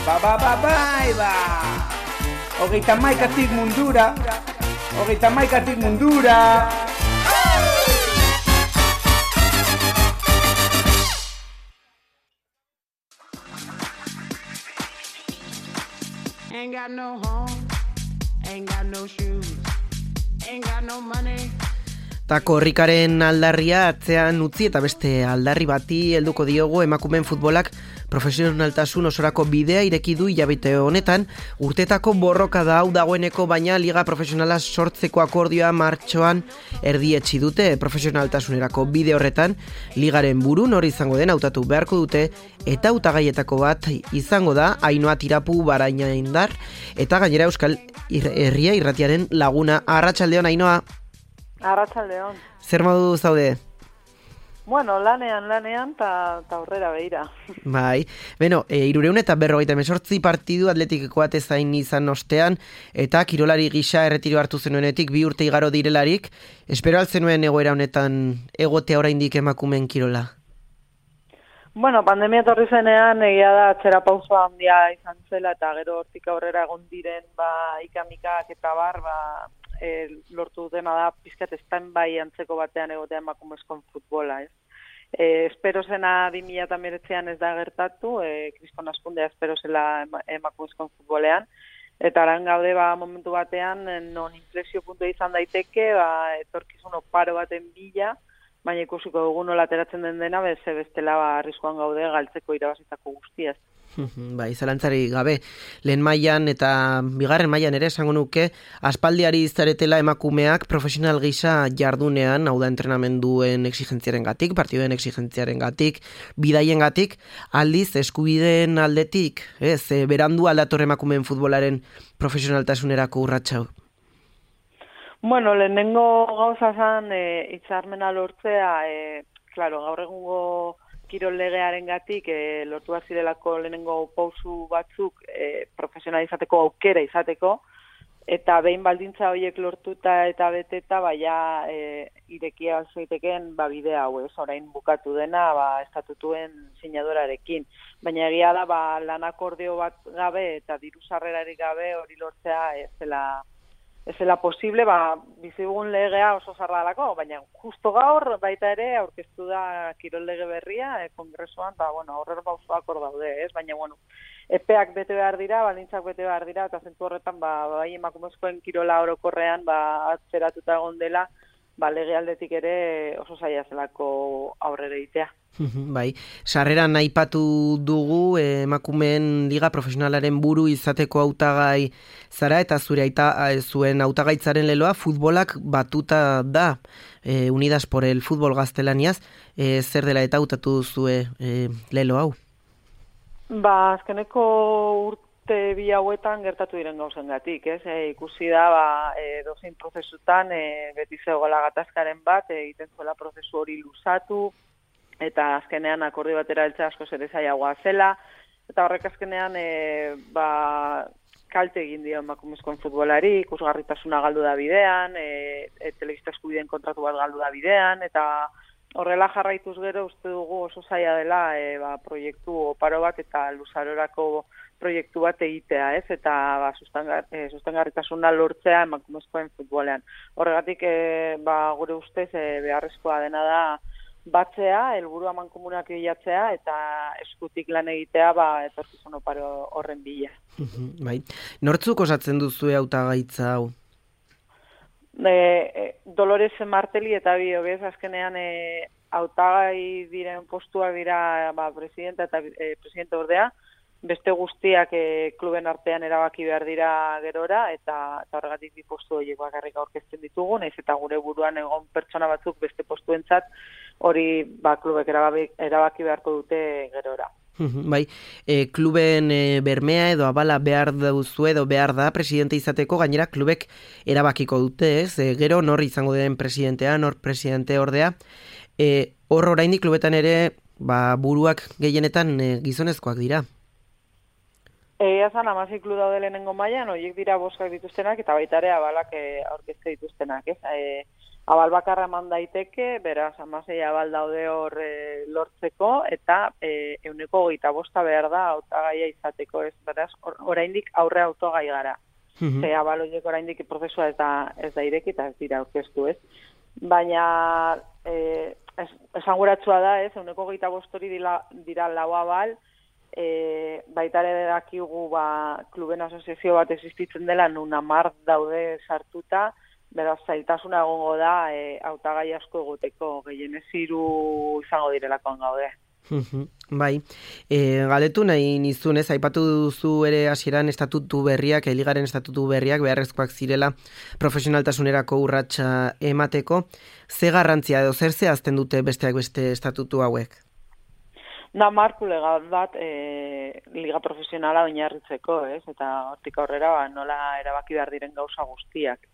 Ba, ba, ba, bai, ba! Hogeita maikatik mundura, hogeita maikatik mundura! Ain't got no home, ain't got no shoes, ain't got no money. Ta korrikaren aldarria atzean utzi eta beste aldarri bati helduko diogu emakumeen futbolak profesionaltasun osorako bidea ireki du hilabete honetan. Urtetako borroka da hau dagoeneko baina liga profesionala sortzeko akordioa martxoan erdietsi dute profesionaltasunerako bide horretan. Ligaren buru nori izango den hautatu beharko dute eta hautagaietako bat izango da Ainoa Tirapu Baraina Indar. Eta gainera Euskal Herria Irratiaren laguna. Arratsaldeon Ainoa Arratsaldeon. Zer modu zaude? Bueno, lanean, lanean, eta ta aurrera behira. Bai, beno, e, irureun eta berrogeita mesortzi partidu atletikeko zain izan ostean, eta kirolari gisa erretiro hartu zenuenetik bi urte igaro direlarik, espero alzenuen egoera honetan egotea oraindik emakumen kirola? Bueno, pandemia torri zenean, egia da, txera pausoa handia izan zela, eta gero hortik aurrera egon diren, ba, ikamikak eta bar, ba, e, lortu dena da pizkat estan bai antzeko batean egotea emakumezkoen futbola, ez? E, espero zena 2019an ez da gertatu, e, kriskon askundea espero zela emakumezkoen futbolean, eta aran gaude ba, momentu batean non inflexio puntu izan daiteke, ba, etorkizun oparo baten bila, baina ikusiko dugu nola ateratzen den dena, beze bestela ba, arriskoan gaude galtzeko irabazitako guztiaz. bai, zalantzari gabe, lehen mailan eta bigarren mailan ere esango nuke, aspaldiari izaretela emakumeak profesional gisa jardunean, hau da entrenamenduen exigentziaren gatik, partiduen exigentziaren gatik, bidaien gatik, aldiz eskubideen aldetik, ez, e, berandu aldator emakumeen futbolaren profesionaltasunerako urratxau. Bueno, lehenengo gauza zan, e, itzarmena lortzea, e, claro, gaur egungo kirol legearen gatik e, lortu zirelako lehenengo pausu batzuk e, profesionalizateko aukera izateko, eta behin baldintza horiek lortuta eta beteta, baina e, irekia alzoiteken ba, bide hau, ez, orain bukatu dena, ba, estatutuen sinadorarekin. Baina egia da, ba, lan akordio bat gabe eta diru sarrerarik gabe hori lortzea ez dela ez zela posible, ba, bizigun legea oso zarralako, baina justo gaur baita ere aurkeztu da kirol lege berria e, kongresuan, ba, bueno, horrer bauzoak hor daude, ez? Baina, bueno, epeak bete behar dira, balintzak bete behar dira, eta zentu horretan, ba, bai emakumezkoen kirola orokorrean, ba, atzeratuta egon dela, ba, lege aldetik ere oso zaila zelako aurrera itea. Bai, sarreran aipatu dugu eh, emakumeen liga profesionalaren buru izateko hautagai zara eta zure aita zuen hautagaitzaren leloa futbolak batuta da e, Unidas por el Futbol Gaztelaniaz e, zer dela eta hautatu duzue e, lelo hau? Ba, azkeneko urte bi hauetan gertatu diren gauzen gatik, ez? E, ikusi da, ba, e, dozin prozesutan, e, beti zegoela gatazkaren bat, egiten zuela prozesu hori luzatu, eta azkenean akordi batera eltsa asko zailagoa zela eta horrek azkenean e, ba, kalte egin dio emakumezkoen futbolari, ikusgarritasuna galdu da bidean, e, e, telebista eskubideen kontratu bat galdu da bidean, eta horrela jarraituz gero uste dugu oso zaila dela e, ba, proiektu oparo bat eta luzarorako proiektu bat egitea, ez? Eta ba, sustengarritasuna lortzea emakumezkoen futbolean. Horregatik, e, ba, gure ustez, e, beharrezkoa dena da, batzea, helburu aman komunak bilatzea eta eskutik lan egitea ba etorkizun oparo horren bila. bai. Nortzuk osatzen duzu hautagaitza hau? E, e, Dolores Marteli eta bi hobez azkenean e, hautagai diren postua dira ba presidente eta e, presidente ordea beste guztiak e, kluben artean erabaki behar dira gerora, eta, eta horregatik bi postu horiek bakarrik aurkezten ditugu, naiz eta gure buruan egon pertsona batzuk beste postuentzat hori ba, klubek erabaki, beharko dute gerora. Bai, e, kluben e, bermea edo abala behar duzu edo behar da presidente izateko, gainera klubek erabakiko dute, ez? E, gero nor izango den presidentea, nor presidente ordea. E, hor oraindik klubetan ere ba, buruak gehienetan e, gizonezkoak dira. Egia zan, amazik klu daude lehenengo mailan, horiek dira boskak dituztenak, eta baita ere abalak e, aurkezte dituztenak, ez? E, abal bakarra eman daiteke, beraz, amasei abal daude hor e, lortzeko, eta e, euneko goita bosta behar da hautagaia izateko, ez, beraz, or, oraindik aurre autogai gara. Mhm. Ze abal horiek oraindik prozesua ez da, ez da ireki eta ez dira aurkeztu, ez. Baina, e, es, esanguratsua da, ez, euneko goita bostori dira, dira lau abal, e, baita ere dakigu ba, kluben asoziazio bat existitzen dela nun amar daude sartuta, beraz zailtasuna egongo da e, hautagai asko egoteko gehienez hiru izango direlakoan gaude. Bai, e, galetu nahi nizun ez, aipatu duzu ere hasieran estatutu berriak, eligaren estatutu berriak beharrezkoak zirela profesionaltasunerako urratsa emateko. Ze garrantzia edo zer zehazten dute besteak beste estatutu hauek? Da marku legal bat e, liga profesionala oinarritzeko, ez? Eta hortik aurrera ba, nola erabaki behar diren gauza guztiak.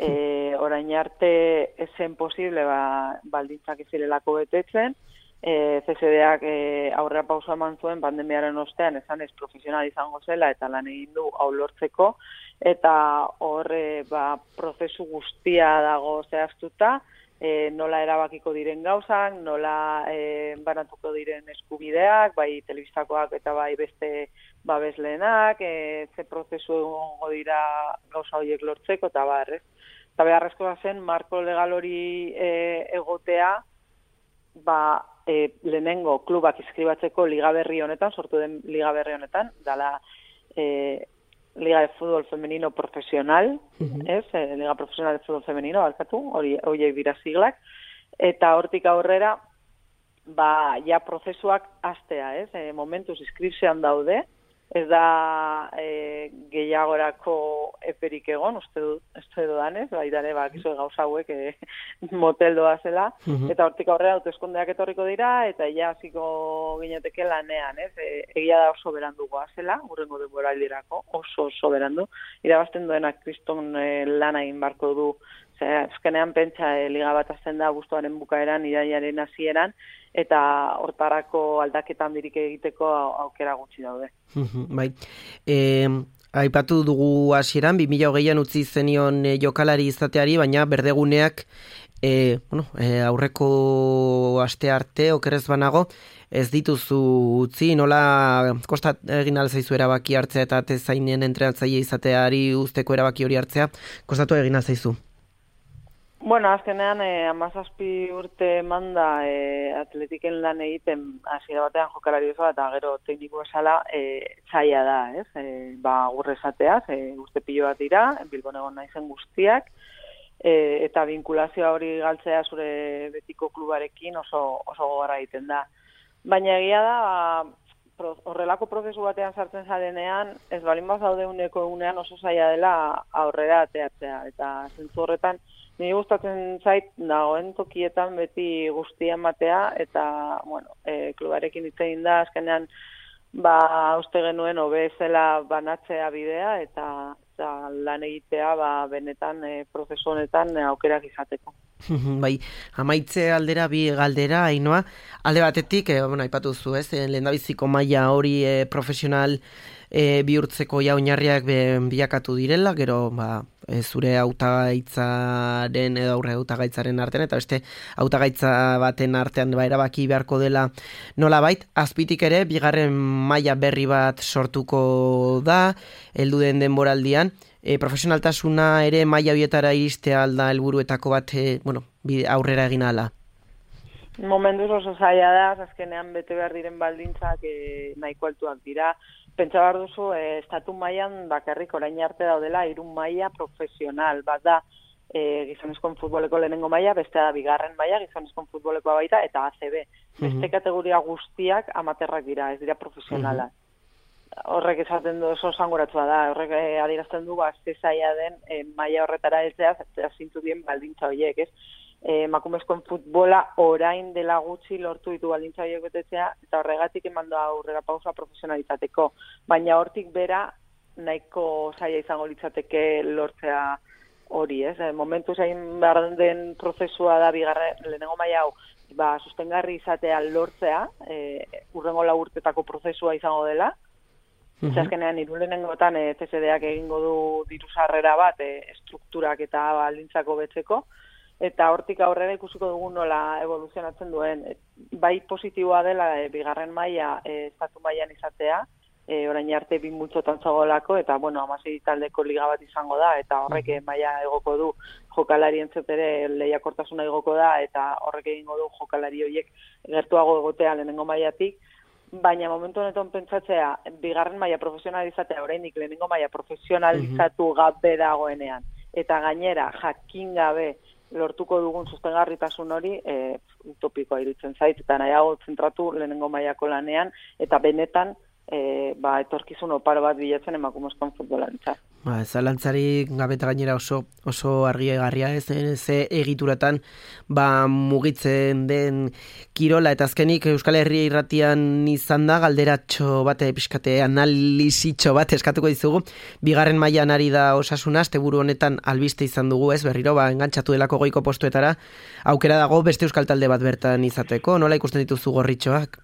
E, orain arte esen posible ba, baldintzak izirelako betetzen, e, CCDak e, aurrera pausa eman zuen pandemiaren ostean esan ez profesional izango zela eta lan egin du hau lortzeko eta horre ba, prozesu guztia dago zehaztuta, e, nola erabakiko diren gauzak, nola e, banatuko diren eskubideak, bai telebistakoak eta bai beste babesleenak, e, ze prozesu egongo dira gauza horiek lortzeko eta bar, ez? Eta beharrezkoa zen, marko legal hori e, egotea, ba, e, lehenengo klubak izkribatzeko liga berri honetan, sortu den liga berri honetan, dala e, Liga de Fútbol Femenino Profesional, ez? E, Liga Profesional de Fútbol Femenino, alkatu, hori horiek dira siglak, eta hortik aurrera, ba, ja prozesuak astea, ez? E, momentuz inskripzioan daude, ez da e, gehiagorako eperik egon, uste du, uste dudanez, bai dane, ba, gizu gauza hauek e, motel doa zela, Mhm. eta hortik aurrera hauteskundeak etorriko dira, eta ja hasiko gineteke lanean, ez? E, egia da oso berandu zela, urrengo denboraldirako, oso oso berandu. Irabazten duenak kriston e, lana egin barko du, azkenean pentsa e, liga bat azten da guztuaren bukaeran, iraiaren hasieran, eta hortarako aldaketan dirik egiteko au- aukera gutxi daude. Bai. E, aipatu dugu hasieran 2020an utzi zenion e, jokalari izateari, baina berdeguneak e, bueno, e, aurreko aste arte okerez banago ez dituzu utzi, nola kostat egin alzaizu erabaki hartzea eta tezainen entrenatzaile izateari usteko erabaki hori hartzea, kostatu egin alzaizu. Bueno, azkenean, eh, amazazpi urte manda eh, atletiken lan egiten hasiera batean jokalari bezala eta gero tekniko esala eh, txaila da, ez? Eh, ba, gurre esateaz, eh, urte pilo bat dira, Bilbon egon naizen guztiak, eh, eta vinkulazioa hori galtzea zure betiko klubarekin oso, oso gogorra egiten da. Baina egia da, ba, horrelako prozesu batean sartzen zarenean, ez balin bazaude uneko egunean oso zaila dela aurrera ateatzea. Eta zentzu horretan, niri gustatzen zait, dagoen tokietan beti guztia ematea, eta, bueno, e, klubarekin hitz egin da, azkenean, ba, uste genuen obezela banatzea bidea, eta, eta lan egitea, ba, benetan, e, prozesu honetan e, aukerak izateko. bai, amaitze aldera bi galdera, ainoa, alde batetik, e, bueno, aipatu zu, ez, lehendabiziko maila hori e, profesional e, bihurtzeko ja oinarriak bilakatu direla, gero, ba, e, zure hautagaitzaren edo aurre hautagaitzaren artean, eta beste hautagaitza baten artean ba, erabaki beharko dela nola bait, azpitik ere, bigarren maila berri bat sortuko da, heldu den denboraldian, e, profesionaltasuna ere maila hoietara iristea alda helburuetako bat e, bueno, bide, aurrera egin ala. Momentuz oso zaila da, azkenean bete behar diren baldintzak e, nahiko altuak dira. Pentsa behar duzu, e, estatu mailan bakarrik orain arte daudela irun maila profesional. Bat da, e, gizonezkoen futboleko lehenengo maila, bestea da bigarren maila, gizonezkoen futbolekoa baita, eta ACB. Beste Mhm. kategoria guztiak amaterrak dira, ez dira profesionalak. Horrek esaten du oso zanguratua da, horrek e, adierazten du, ba, ze zaila den e, maila horretara heltzea, zintu dien baldintza horiek, ez? E, emakumezkoen futbola orain dela gutxi lortu ditu baldintza horiek betetzea, eta horregatik eman da aurrera pausa profesionalitateko. Baina hortik bera, nahiko zaila izango litzateke lortzea hori, ez? E, momentu zain behar den prozesua da bigarren lehenengo maila hau, ba, sustengarri izatea lortzea, e, urrengo lau urtetako prozesua izango dela, Mhm. Ze azkenean irulenengotan e, CSD-ak egingo du diru sarrera bat e, estrukturak eta baldintzako betzeko eta hortik aurrera ikusiko dugu nola evoluzionatzen duen. E, Bai positiboa dela e, bigarren maila e, estatu mailan izatea, e, orain arte bi multzotan zagolako, eta bueno, amasei taldeko liga bat izango da, eta horrek e, maila egoko du jokalari entzetere lehiakortasuna egoko da, eta horrek egingo du jokalari horiek gertuago egotea lehenengo mailatik, baina momentu honetan pentsatzea, bigarren maila profesionalizatea oraindik lehenengo maila profesionalizatu gabe dagoenean, eta gainera jakin gabe lortuko dugun sustengarritasun hori e, utopikoa iruditzen zait, eta nahiago zentratu lehenengo mailako lanean, eta benetan e, ba, etorkizun oparo bat bilatzen emakumezkoan futbolantza. Ba, zalantzari gabeta gainera oso oso argiegarria ez ze egituratan ba, mugitzen den kirola. Eta azkenik Euskal Herria irratian izan da galderatxo bate pixkate analizitxo bat eskatuko dizugu. Bigarren mailan ari da osasuna asteburu honetan albiste izan dugu ez berriro ba engantzatu delako goiko postuetara. Aukera dago beste euskal talde bat bertan izateko. Nola ikusten dituzu gorritxoak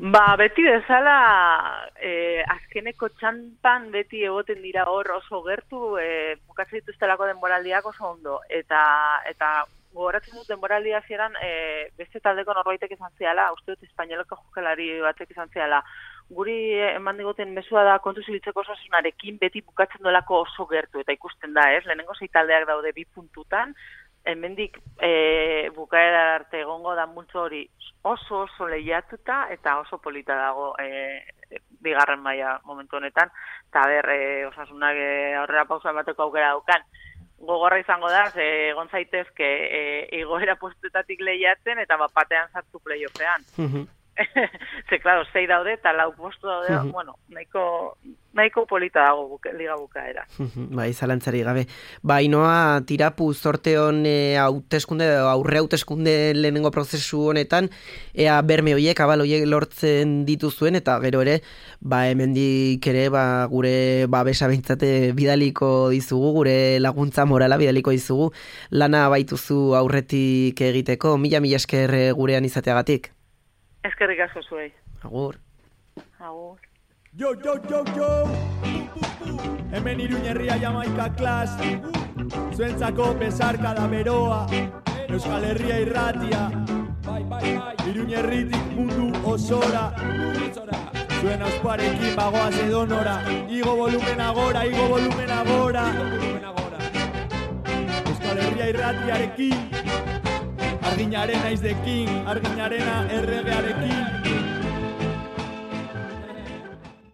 Ba, beti bezala, eh, azkeneko txanpan beti egoten dira hor oso gertu, eh, bukatzen dituztelako denboraldiak oso ondo. Eta, eta gogoratzen dut denboraldia zieran, eh, beste taldeko norbaitek izan ziala, uste dut espainoleko jokelari batek izan ziala. Guri eman digoten mesua da kontu zilitzeko osasunarekin beti bukatzen duelako oso gertu, eta ikusten da, ez? Lehenengo zei taldeak daude bi puntutan, hemendik e, bukaera arte egongo da multzo hori oso oso lehiatuta eta oso polita dago e, bigarren maila momentu honetan. Eta ber e, osasunak e, aurrera pausa emateko aukera daukan. Gogorra izango da ze egon zaitezke e, igoera postetatik lehiatzen eta bat batean sartu playoffean. Ze, claro, zei daude, eta lau postu daude, uh -huh. bueno, nahiko, nahiko polita dago buke, liga bukaera. Uh -huh. Bai, zalantzari gabe. Ba, inoa, tirapu zorte hon e, hauteskunde, aurre hauteskunde lehenengo prozesu honetan, ea berme hoiek, abal hoiek lortzen dituzuen, eta gero ere, ba, hemendik ere, ba, gure, ba, besa bintzate bidaliko dizugu, gure laguntza morala bidaliko dizugu, lana baituzu aurretik egiteko, mila mila esker gurean izateagatik. Eskerrik asko zuei. Agur. Agur. Yo, yo, yo, yo! Hemen iruñerria jamaika klas Zuentzako besarka da beroa Euskal Herria irratia. Bai, bai, bai. Iruñerritik mundu osora. Zuen ausparekin bagoaz edonora. Igo volumen agora, igo volumen agora. Euskal Herria irratiarekin. Arginaren naizdekin, arginarena erregearekin